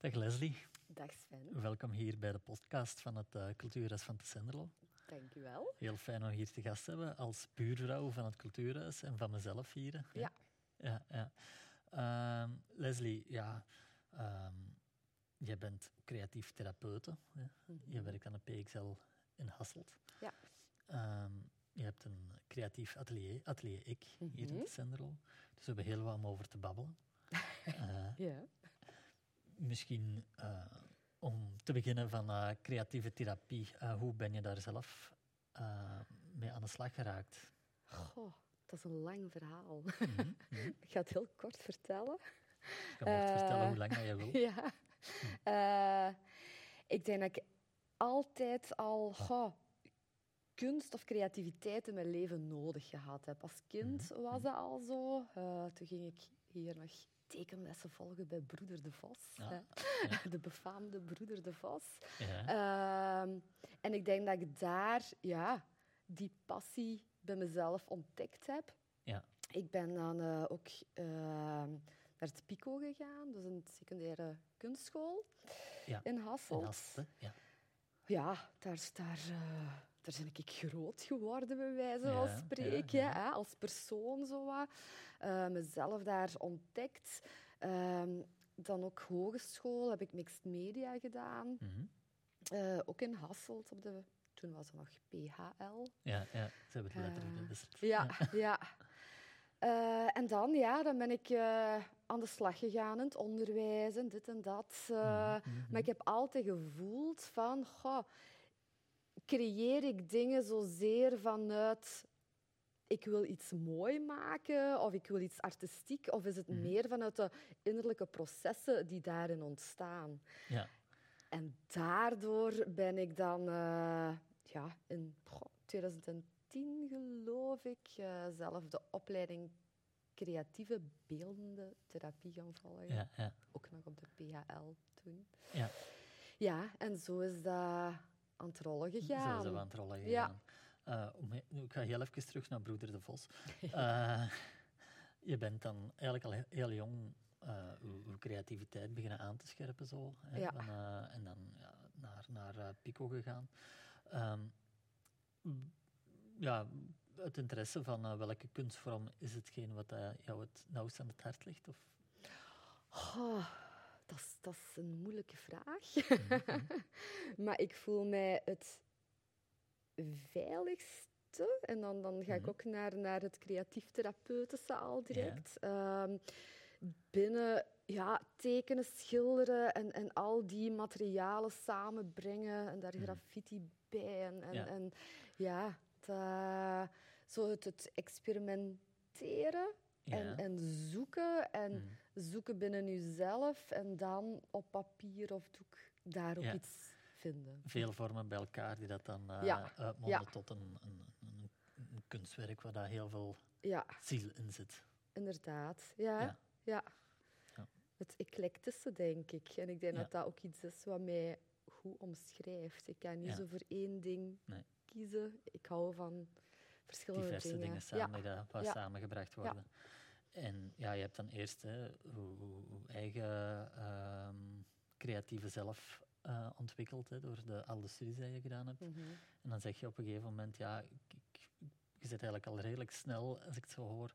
Dag Leslie, Dag Sven, welkom hier bij de podcast van het uh, Cultuurhuis van Tessenderlo. dank u wel. Heel fijn om hier te gast te hebben als buurvrouw van het Cultuurhuis en van mezelf hier. Ja. ja, ja. Ehm, Leslie, ja, ehm, jij bent creatief therapeute. hè. Je werkt aan de PXL in Hasselt. Ja. Ehm, je hebt een creatief atelier, Atelier Ik, hier in Tessenderlo. Dus we hebben heel wat om over te babbelen. Eh, Ja. Misschien eh, om te beginnen van eh, creatieve therapie. Eh, hoe ben je daar zelf mee aan de slag geraakt? Goh, dat is een lang verhaal. Mhm, ik ga het heel kort vertellen. Je kan vertellen hoe lang dat je wil. Ja. Ik denk dat ik altijd al goh, kunst of creativiteit in mijn leven nodig gehad heb. Als kind was dat al zo. Toen ging ik hier nog tekenlessen volgen bij Broeder de Vos. Ja, hè. De befaamde Broeder de Vos. Ja. Ehm, en ik denk dat ik daar ja, die passie bij mezelf ontdekt heb. Ja. Ik ben dan eh, ook eh, naar het PICO gegaan, dus een secundaire kunstschool Ja. in Hasselt. als, hè? ja. Ja, daar, daar, eh, daar ben ik groot geworden, bij wijze Ja, van spreken. ja, ja. Hè, als persoon zo wat. Eh, mezelf daar ontdekt. Ehm, dan ook hogeschool heb ik mixed media gedaan. Mhm. Eh, ook in Hasselt, op de, toen was er nog PHL. ja, ja, ze hebben het letterlijk Eh, gewisseld. Ja, ja. Eh, en dan, ja, dan ben ik eh, aan de slag gegaan in het onderwijs en dit en dat. Eh, Maar ik heb altijd gevoeld van, goh, creëer ik dingen zozeer vanuit ik wil iets mooi maken of ik wil iets artistiek, of is het meer vanuit de innerlijke processen die daarin ontstaan? Ja. En daardoor ben ik dan eh, ja, in goh, 2010, geloof ik, eh, zelf de opleiding creatieve beeldende therapie gaan volgen. Ja, ja, Ook nog op de PHL toen. ja. Ja, en zo is dat aan het rollen Zo gegaan. zijn we aan het rollen Ja. gegaan. Ik ga heel even terug naar Broeder de Vos. Eh, je bent dan eigenlijk al heel, jong eh uw, creativiteit beginnen aan te scherpen. Zo, hè, Ja. van, eh, en dan ja, naar, naar Pico gegaan. Ehm, ja, het interesse van welke kunstvorm is hetgeen wat jou het nauwst aan het hart ligt? Of? Oh, dat, is, dat is een moeilijke vraag. maar ik voel mij het veiligste. En dan, dan ga ik ook naar, naar het creatief therapeutische al direct. Ehm, binnen ja, tekenen, schilderen en, en al die materialen samenbrengen en daar graffiti bij. En, en, Ja. en ja, dat- zo het, het experimenteren Ja. en, en zoeken. En zoeken binnen jezelf en dan op papier of doek daar ook Ja. iets vinden. Veel vormen bij elkaar die dat dan Ja. uitmonden Ja. tot een, een, een, kunstwerk waar daar heel veel Ja, ziel in zit. inderdaad. Ja, Ja. Het eclectische, denk ik. En ik denk dat dat ook iets is wat mij goed omschrijft. Ik kan niet zo voor één ding Nee. kiezen. Ik hou van verschillende diverse dingen, dingen. samen, Ja. die daar Ja. samengebracht worden. En ja, je hebt dan eerst hè, hoe, hoe- hoe eigen ehm, creatieve zelf eh, ontwikkeld hè, door de, al de studies die je gedaan hebt. Mhm. En dan zeg je op een gegeven moment, ja, ik, ik- je zit eigenlijk al redelijk snel, als ik het zo hoor,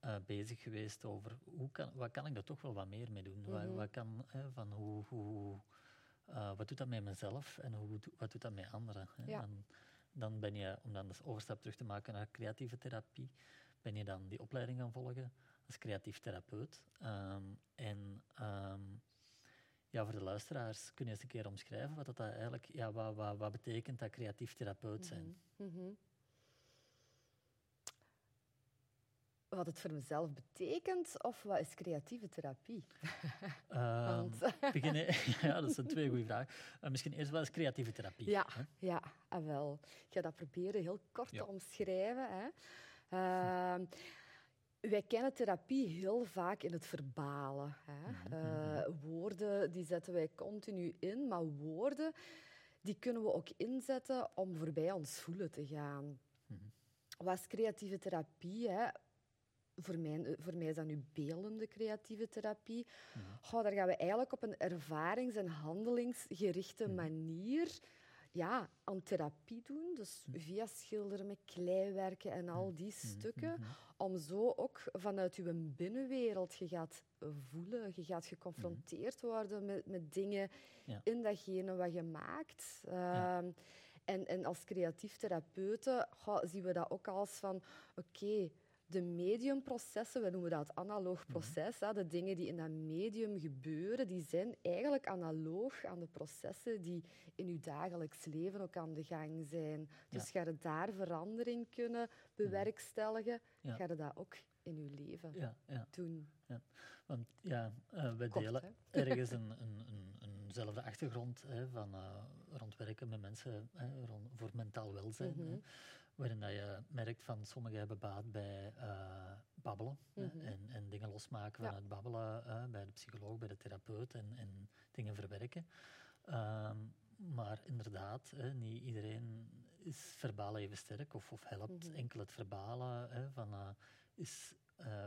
eh, bezig geweest over hoe kan, wat kan ik er toch wel wat meer mee doen? Mhm. wat, wat, kan, hè, van hoe, hoe, eh, wat doet dat met mezelf en hoe, wat doet dat met anderen? Hè? Ja. Dan, dan ben je, om dan de overstap terug te maken naar creatieve therapie, ben je dan die opleiding gaan volgen als creatief therapeut. Ehm, en ehm, ja, voor de luisteraars, kun je eens een keer omschrijven wat dat eigenlijk, ja, wat, wat, wat betekent dat creatief therapeut zijn? Mhm. Wat het voor mezelf betekent, of wat is creatieve therapie? Ehm, beginnen, ja, dat zijn twee goede vragen. Eh, misschien eerst wel eens creatieve therapie. Ja, hè? ja ah, wel. Ik ga dat proberen heel kort Ja. te omschrijven. Hè. Wij kennen therapie heel vaak in het verbalen. Hè. Eh, woorden die zetten wij continu in, maar woorden die kunnen we ook inzetten om voorbij ons voelen te gaan. Wat is creatieve therapie? Hè? voor mij, voor mij is dat nu beeldende creatieve therapie. Mhm. Goh, daar gaan we eigenlijk op een ervarings- en handelingsgerichte Mhm. manier ja, aan therapie doen. Dus Mhm. via schilderen met kleiwerken en al die stukken. Mhm. Om zo ook vanuit je binnenwereld, je gaat voelen, je gaat geconfronteerd worden met, met dingen Ja. in datgene wat je maakt. Ja. Ehm, en, en als creatief therapeuten zien we dat ook als van, oké, de mediumprocessen, we noemen dat analoog proces, hè, de dingen die in dat medium gebeuren, die zijn eigenlijk analoog aan de processen die in je dagelijks leven ook aan de gang zijn. Dus ga je daar verandering kunnen bewerkstelligen, Ja. ga je dat ook in je leven Ja, ja. doen. Want ja, eh wij Kort, delen hè? ergens een, een, een, eenzelfde achtergrond hè, van uh, rond werken met mensen hè, rond, voor mentaal welzijn. Mhm. hè, waarin dat je merkt van sommigen hebben baat bij uh, babbelen hè, Mhm. en, en dingen losmaken Ja. vanuit babbelen uh, bij de psycholoog, bij de therapeut en, en dingen verwerken. Um, maar inderdaad, hè, niet iedereen is verbaal even sterk of, of helpt Mhm. enkel het verbalen hè, van uh, is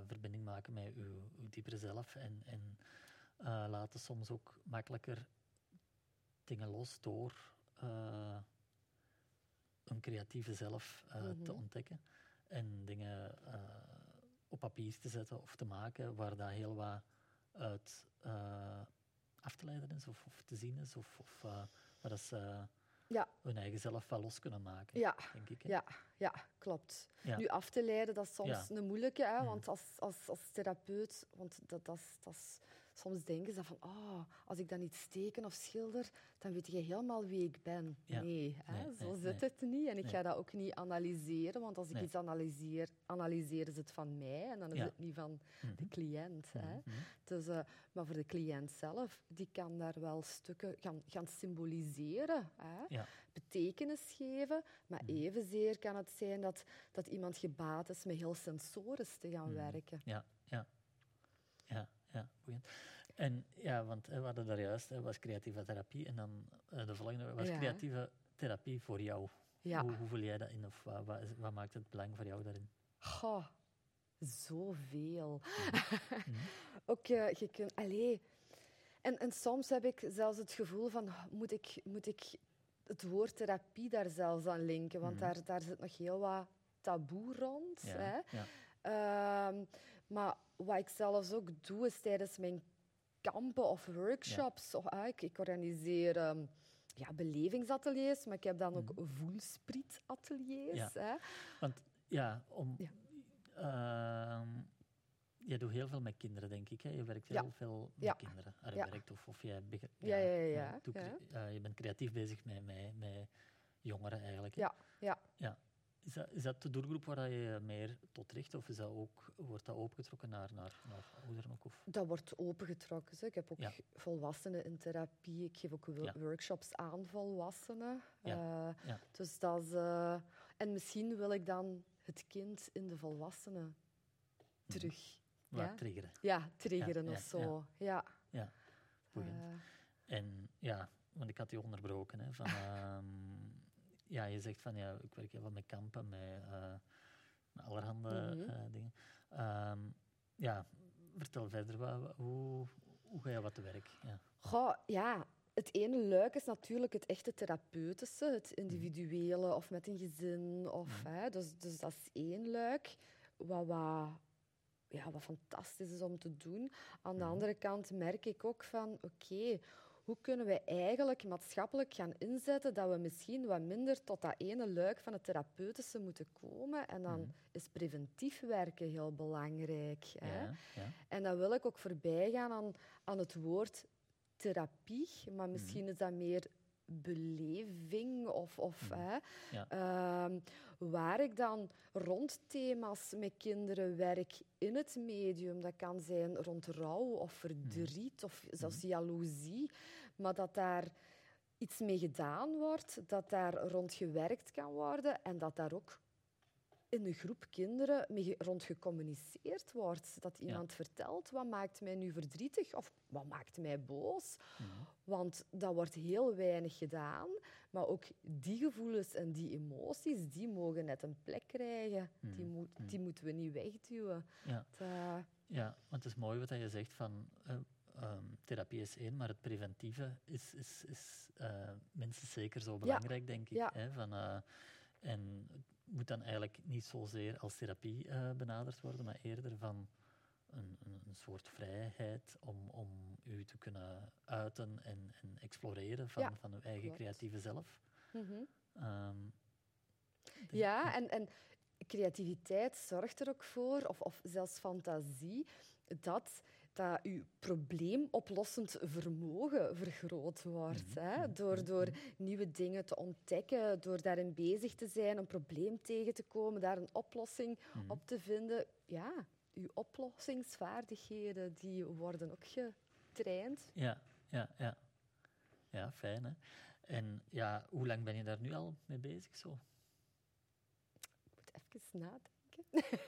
verbinding maken met uw, uw diepere zelf en, en laten soms ook makkelijker dingen los door een creatieve zelf uh, Mhm. te ontdekken en dingen uh, op papier te zetten of te maken waar dat heel wat uit uh, af te leiden is of, of te zien is of, of waar dat ze Ja. hun eigen zelf wel los kunnen maken, Ja. denk ik. hè. Ja, ja klopt. Ja. Nu af te leiden, dat is soms een moeilijke, hè, Mhm. want als, als, als therapeut, want dat, dat, is- dat is, soms denken ze van, oh, als ik dan iets teken of schilder, dan weet je helemaal wie ik ben. Ja. Nee, hè, Nee, zo nee, zit nee. het niet. En ik ga dat ook niet analyseren, want als ik iets analyseer, analyseer is het van mij en dan is Ja. het niet van de Mhm. cliënt. Hè. Mhm. Dus, eh, maar voor de cliënt zelf, die kan daar wel stukken gaan, gaan symboliseren. Hè? Ja. Betekenis geven. Maar Mhm. evenzeer kan het zijn dat, dat iemand gebaat is met heel sensorisch te gaan Mhm. werken. Ja, ja. Ja, ja, boeiend. En ja, want hè, we hadden daar juist, hè, was creatieve therapie. En dan eh, de volgende, was Ja. creatieve therapie voor jou? Ja. Hoe, hoe voel jij dat in? Of wat, wat, is- wat maakt het belang voor jou daarin? Goh, zoveel. Mhm. Ook, eh, je kunt... Allee. En, en soms heb ik zelfs het gevoel van, moet ik, moet ik het woord therapie daar zelfs aan linken? Want Mhm. daar, daar zit nog heel wat taboe rond. Ja, Hè? ja. Ehm, maar wat ik zelfs ook doe, is tijdens mijn kampen of workshops. Of, ah, ik, ik organiseer ehm, ja, belevingsateliers, maar ik heb dan ook voelsprietateliers. Ja. Hè? Want ja, om... Ja. ehm, je doet heel veel met kinderen, denk ik. Hè? Je werkt heel Ja. veel met Ja. kinderen. Je Ja. werkt of, of jij Ja, ja, ja, ja, ja. eh, je bent creatief bezig met, met, met jongeren eigenlijk. hè? Ja, ja. ja. Is, dat, is dat de doelgroep waar je je meer tot richt? Of is dat ook, wordt dat opengetrokken naar, naar, naar ouderen ook? Of? Dat wordt opengetrokken. Zo. Ik heb ook Ja. volwassenen in therapie. Ik geef ook Ja. workshops aan volwassenen. Ja. Eh. Dus dat is, eh, en misschien wil ik dan het kind in de volwassenen terug Waar Ja. triggeren. ja, triggeren of zo. Ja. Ja, boeiend. Eh, En ja, want ik had je onderbroken. Hè, van, ehm, ja, je zegt van ja, ik werk heel veel met kampen, met, eh, met allerhande Mhm. eh, dingen. Ehm, ja, vertel verder, wa- wa- hoe, hoe ga je wat te werk? Ja. Goh, ja, het ene luik is natuurlijk het echte therapeutische, het individuele of met een gezin. Of, Mhm. hè, dus, dus dat is één luik, wat, wat, ja, wat fantastisch is om te doen. Aan de Mhm. andere kant merk ik ook van, oké, hoe kunnen we eigenlijk maatschappelijk gaan inzetten dat we misschien wat minder tot dat ene luik van het therapeutische moeten komen. En dan Mhm. is preventief werken heel belangrijk. Hè? Ja, ja. En dan wil ik ook voorbij gaan aan, aan het woord therapie, maar misschien is dat meer beleving of, of Mhm. hè, Ja. ehm, waar ik dan rond thema's met kinderen werk in het medium. Dat kan zijn rond rouw of verdriet of zelfs jaloezie, maar dat daar iets mee gedaan wordt, dat daar rond gewerkt kan worden en dat daar ook in een groep kinderen mee rond gecommuniceerd wordt. Dat iemand vertelt, wat maakt mij nu verdrietig of wat maakt mij boos? Mhm. Want dat wordt heel weinig gedaan. Maar ook die gevoelens en die emoties, die mogen net een plek krijgen. Die, Mhm. moet, Mhm. die moeten we niet wegduwen. Ja. Dat- Ja, want het is mooi wat je zegt van eh, ehm, therapie is één, maar het preventieve is, is, is eh, minstens zeker zo belangrijk, denk ik. Ja. Hè, van, eh, en moet dan eigenlijk niet zozeer als therapie eh, benaderd worden, maar eerder van een, een, een soort vrijheid om, om u te kunnen uiten en, en exploreren van, Ja, van uw eigen klopt. creatieve zelf. Mhm. Ehm, denk- Ja, en, en creativiteit zorgt er ook voor, of, of zelfs fantasie, dat, dat uw probleemoplossend vermogen vergroot wordt. Mhm, Hè? mhm, Door, mhm, door nieuwe dingen te ontdekken, door daarin bezig te zijn, een probleem tegen te komen, daar een oplossing Mhm. op te vinden. Ja, uw oplossingsvaardigheden die worden ook getraind. Ja, ja, ja. Ja, fijn hè. En ja, hoe lang ben je daar nu al mee bezig zo? Ik moet even nadenken.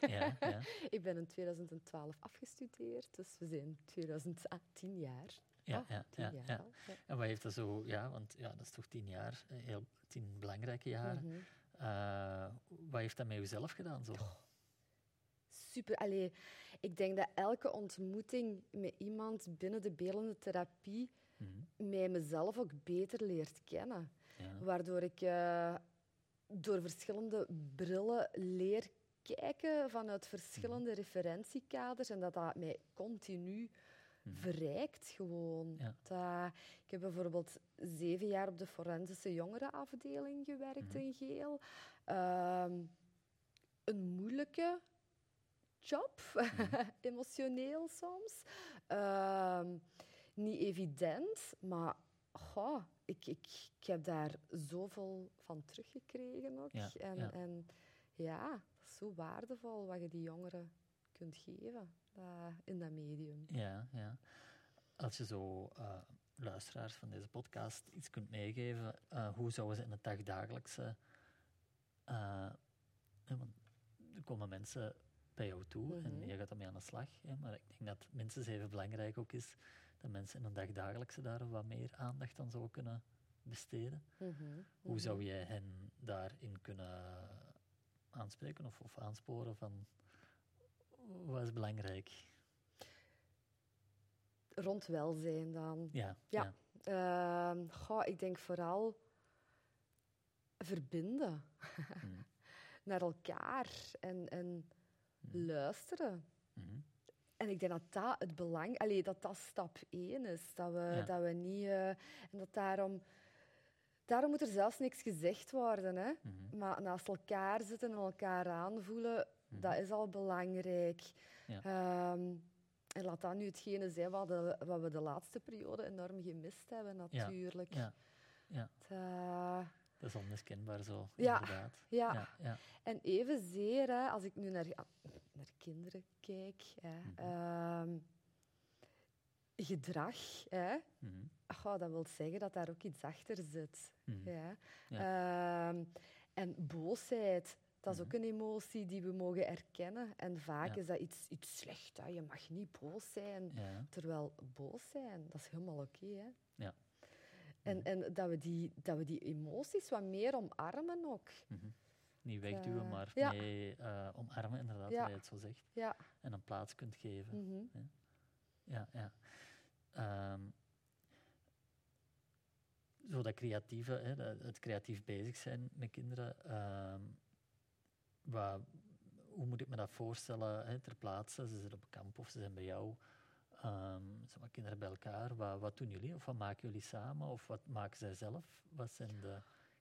Ja, ja. Ik ben in 2012 afgestudeerd, dus we zijn 2010 jaar. Ja, Oh, ja, ja, jaar ja. al, ja. En wat heeft dat zo, ja, want ja, dat is toch tien jaar, eh, heel, tien belangrijke jaren. Mhm. Eh, wat heeft dat met jezelf gedaan zo? Super. Allee, ik denk dat elke ontmoeting met iemand binnen de beeldende therapie Mhm, mij mezelf ook beter leert kennen. Waardoor ik eh, door verschillende brillen leer kijken vanuit verschillende Mhm. referentiekaders en dat dat mij continu Mhm. verrijkt gewoon. Ja. Dat, ik heb bijvoorbeeld zeven jaar op de forensische jongerenafdeling gewerkt Mhm. in Geel. Ehm, een moeilijke job, emotioneel soms. Ehm, niet evident, maar goh, ik, ik, ik heb daar zoveel van teruggekregen ook. Ja, en, ja. en ja, is zo waardevol wat je die jongeren kunt geven dat- in dat medium. Ja, ja. Als je zo eh, luisteraars van deze podcast iets kunt meegeven, eh, hoe zouden ze in het dagdagelijkse... eh, want er komen mensen bij jou toe en Mhm. je gaat ermee aan de slag. Hè, maar ik denk dat het minstens even belangrijk ook is dat mensen in een dagdagelijkse daar wat meer aandacht aan zouden kunnen besteden. Mhm, Hoe mhm. zou jij hen daarin kunnen aanspreken of, of aansporen van wat is belangrijk? Rond welzijn dan. Ja, Ja. Ehm, goh, ik denk vooral verbinden Mhm, naar elkaar en, en mhm, luisteren. mhm. En ik denk dat dat het belang, allee, dat dat stap één is. Dat we, Ja. dat we niet. eh, en dat daarom. Daarom moet er zelfs niks gezegd worden. Hè? Mhm, Maar naast elkaar zitten en elkaar aanvoelen, mhm. dat is al belangrijk. Ja. Ehm, en laat dat nu hetgene zijn wat, de- wat we de laatste periode enorm gemist hebben, natuurlijk. Ja, ja, Dat- dat is onmiskenbaar zo, Ja, inderdaad. ja. ja, ja. En evenzeer, hè, als ik nu naar, naar kinderen kijk, hè, Mhm. ehm, gedrag, hè, Mhm, goh, dat wil zeggen dat daar ook iets achter zit. mhm. Ja. Ehm, en boosheid, dat is ook een emotie die we mogen erkennen. En vaak Mhm. Ja. is dat iets, iets slecht. Hè. Je mag niet boos zijn. Ja, Terwijl boos zijn, dat is helemaal oké. hè. Ja. En, Mhm. en dat, we die, dat we die emoties wat meer omarmen ook. mhm. Niet wegduwen, Eh, maar mee eh, omarmen, inderdaad, hoe je het zo zegt. Ja. En een plaats kunt geven. Ja, ja. Ehm, zo dat creatieve, hè, dat- het creatief bezig zijn met kinderen. ehm, wat, hoe moet ik me dat voorstellen hè, ter plaatse? Ze zitten op kamp of ze zijn bij jou. Ehm zijn wat kinderen bij elkaar. Wat, wat doen jullie? Of wat maken jullie samen? Of wat maken zij zelf? Wat zijn de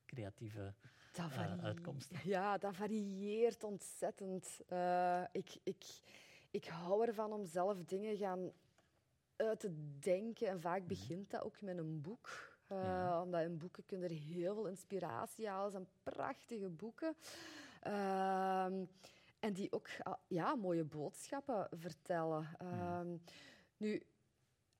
creatieve eh, uitkomsten? Ja, dat varieert ontzettend. Eh, ik, ik, ik hou ervan om zelf dingen gaan uit te denken. En vaak begint dat ook met een boek. Ja. Omdat in boeken kun je er heel veel inspiratie halen. Het zijn prachtige boeken. Ehm, en die ook ah, ja, mooie boodschappen vertellen. Ehm, Nu,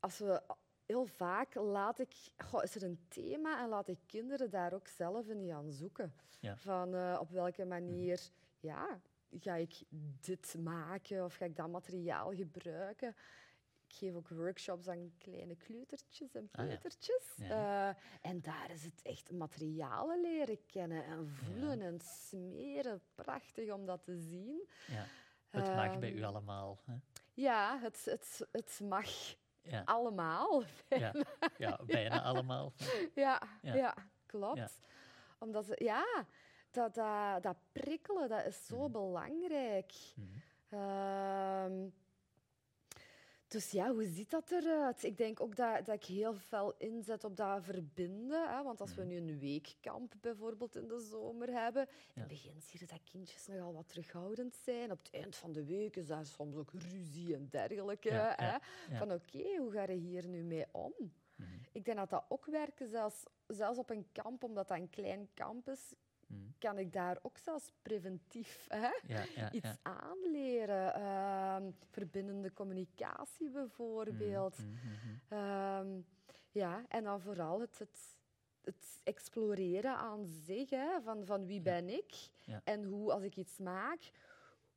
als we heel vaak laat ik, goh, is er een thema en laat ik kinderen daar ook zelf in gaan zoeken. Ja. Van eh, op welke manier ja, ga ik dit maken of ga ik dat materiaal gebruiken? Ik geef ook workshops aan kleine kleutertjes en Ah, ja. peutertjes. Ja. Eh, en daar is het echt materialen leren kennen en voelen en smeren. Prachtig om dat te zien. Ja. Het mag bij u Ehm, allemaal. Hè? Ja, het, het, het mag allemaal. Ja. ja, bijna allemaal. Ja, Ja. klopt. Omdat ze, ja, dat, dat, dat prikkelen, dat is zo Mhm. belangrijk. Mhm. Ehm, dus ja, hoe ziet dat eruit? Ik denk ook dat, dat ik heel veel inzet op dat verbinden. Hè? Want als we Mhm. nu een weekkamp bijvoorbeeld in de zomer hebben, in Ja. het begin zie je dat kindjes nogal wat terughoudend zijn. Op het eind van de week is daar soms ook ruzie en dergelijke. Ja, hè? ja. Van oké, hoe ga je hier nu mee om? Mhm. Ik denk dat dat ook werkt, zelfs, zelfs op een kamp, omdat dat een klein kamp is, Mhm. kan ik daar ook zelfs preventief hè, Ja, ja, iets aanleren. Ehm, verbindende communicatie bijvoorbeeld. Mhm, mhm. Ehm, ja, en dan vooral het, het, het exploreren aan zich, hè, van, van wie ben ik en hoe, als ik iets maak,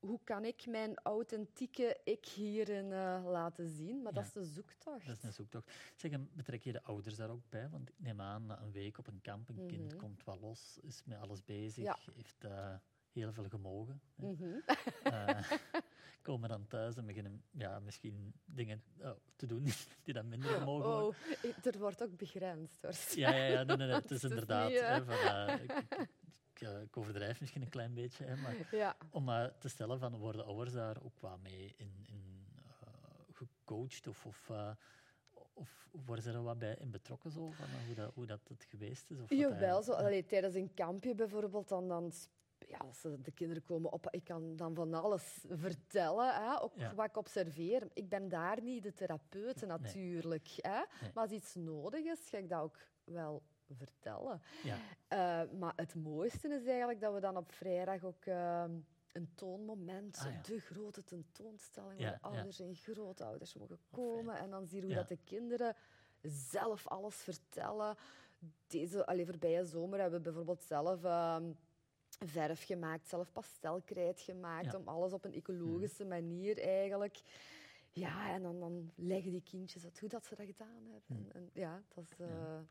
hoe kan ik mijn authentieke ik hierin eh, laten zien? Maar dat is de zoektocht. Dat is een zoektocht. Zeg, en betrek je de ouders daar ook bij? Want ik neem aan, na een week op een kamp, een kind Mhm. komt wel los, is met alles bezig, Ja. heeft eh, heel veel gemogen. Eh, komen dan thuis en beginnen ja, misschien dingen eh, te doen die dan minder gemogen worden. Oh, er wordt ook begrensd hoor. Ja, ja, ja nee, nee, nee, het is inderdaad. niet, hè, van, ik, ik, ik, eh, ik overdrijf misschien een klein beetje, hè, maar Ja. om eh, te stellen van worden ouders daar ook wat mee in, in, eh, gecoacht of, of, eh, of worden ze er wat bij in betrokken zo, van hoe, dat, hoe dat het geweest is? Of Jawel, zo, allee, tijdens een kampje bijvoorbeeld, dan, dan ja, als de kinderen komen op, ik kan dan van alles vertellen, hè, ook Ja. wat ik observeer. Ik ben daar niet de therapeut natuurlijk, hè, Nee. maar als iets nodig is, ga ik dat ook wel vertellen. Ja, Eh, maar het mooiste is eigenlijk dat we dan op vrijdag ook ehm, een toonmoment, Ah, ja. de grote tentoonstelling, Ja, waar ouders en grootouders mogen komen. En dan zie je hoe dat de kinderen zelf alles vertellen. Deze allee, voorbije zomer hebben we bijvoorbeeld zelf ehm, verf gemaakt, zelf pastelkrijt gemaakt. Mhm. om alles op een ecologische manier eigenlijk. Ja, en dan, dan leggen die kindjes uit hoe dat ze dat gedaan hebben. Mhm. En, en ja, dat is... Ja.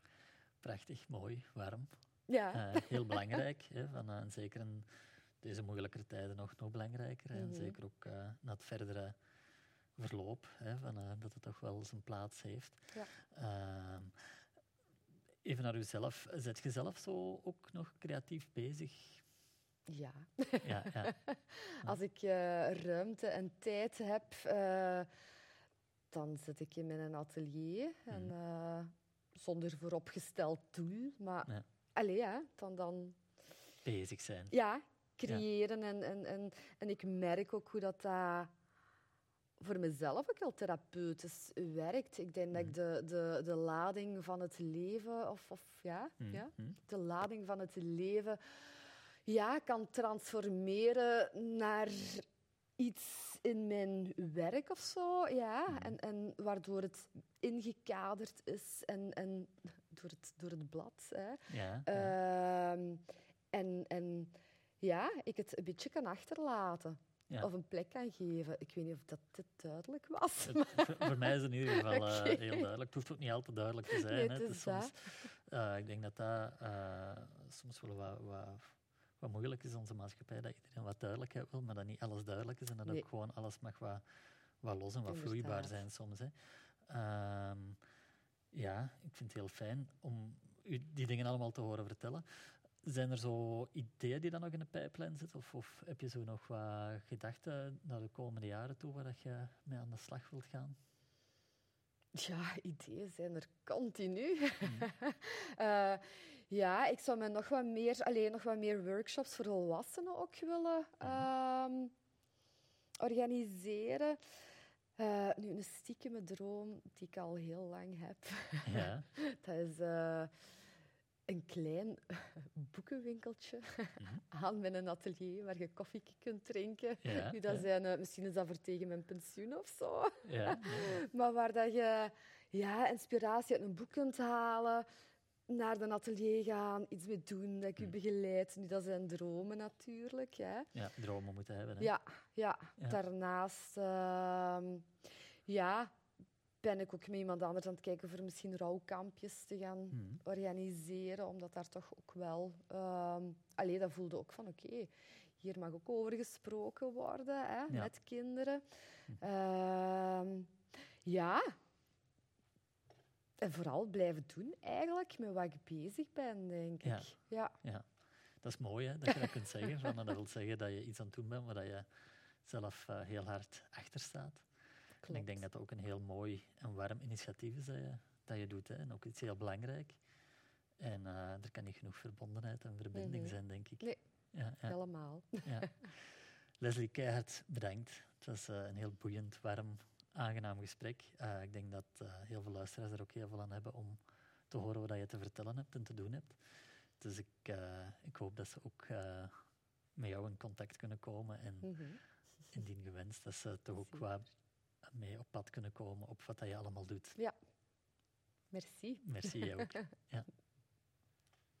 Prachtig, mooi, warm. ja. Eh, heel belangrijk. Hè, van, eh, en zeker in deze moeilijkere tijden nog, nog belangrijker. hè, Mhm. En zeker ook eh, na het verdere verloop, hè, van, dat het toch wel zijn plaats heeft. Ja. Ehm, even naar uzelf. Zet je zelf zo ook nog creatief bezig? ja. Ja, ja. Als ik ruimte en tijd heb, dan zit ik in mijn atelier. En, eh, zonder vooropgesteld doel. Maar Ja. allee, ja, dan, dan bezig zijn. ja, creëren. En, en, en, en ik merk ook hoe dat, dat voor mezelf ook heel therapeutisch werkt. Ik denk dat ik de, de, de lading van het leven, of, of ja, Mhm, ja, mhm. de lading van het leven ja, kan transformeren naar iets in mijn werk of zo. Ja. Mhm. En, en waardoor het ingekaderd is en, en door, het, door het blad. Hè. Ja, ja. Ehm, en, en ja, ik het een beetje kan achterlaten. Ja. Of een plek kan geven. Ik weet niet of dat dit duidelijk was. Het- voor, voor mij is het in ieder geval eh, heel duidelijk. Het hoeft ook niet altijd duidelijk te zijn. Nee, hè. het Het is is soms, eh, ik denk dat dat eh, soms wel wat, wat, wat moeilijk is in onze maatschappij. Dat iedereen wat duidelijkheid wil, maar dat niet alles duidelijk is. En dat Nee. ook gewoon alles mag wat, wat los en wat vloeibaar zijn soms. Hè. Ehm, ja, ik vind het heel fijn om u die dingen allemaal te horen vertellen. Zijn er zo ideeën die dan nog in de pijplijn zitten? Of, of heb je zo nog wat gedachten naar de komende jaren toe waar dat je mee aan de slag wilt gaan? Ja, ideeën zijn er continu. Eh, ja, ik zou me nog wat meer, alleen nog wat meer workshops voor volwassenen ook willen ehm, organiseren. Eh, nu, een stiekeme droom die ik al heel lang heb, Ja. dat is eh, een klein boekenwinkeltje aan met een atelier waar je koffie kunt drinken. Ja, Nu, dat zijn, eh, misschien is dat voor tegen mijn pensioen of zo. Ja, Maar waar dat je ja, inspiratie uit een boek kunt halen, naar de atelier gaan, iets mee doen, dat ik u Hmm. begeleid. Nu, dat zijn dromen natuurlijk. Hè. Ja, dromen moeten hebben. Hè? Ja, ja. Ja. daarnaast ehm, ja, ben ik ook met iemand anders aan het kijken voor misschien rouwkampjes te gaan Mhm. organiseren, omdat daar toch ook wel... ehm allee, dat voelde ook van, oké, hier mag ook over gesproken worden, hè, Ja. met kinderen. Hm. Ehm, ja. En vooral blijven doen, eigenlijk, met wat ik bezig ben, denk ik. Ja. Ja, dat is mooi hè, dat je dat kunt zeggen. Van, dat wil zeggen dat je iets aan het doen bent waar dat je zelf eh, heel hard achter staat. En ik denk dat dat ook een heel mooi en warm initiatief is dat je, dat je doet. Hè. En ook iets heel belangrijk. En eh, er kan niet genoeg verbondenheid en verbinding zijn, denk ik. Nee. Ja, ja, Helemaal. ja. Leslie, keihard bedankt. Het was eh, een heel boeiend, warm, aangenaam gesprek. Eh, ik denk dat eh, heel veel luisteraars er ook heel veel aan hebben om te horen wat je te vertellen hebt en te doen hebt. Dus ik, eh, ik hoop dat ze ook met jou in contact kunnen komen en Mhm. indien gewenst, dat ze toch ook wat mee op pad kunnen komen op wat dat je allemaal doet. Merci. Merci jij ook. Ja.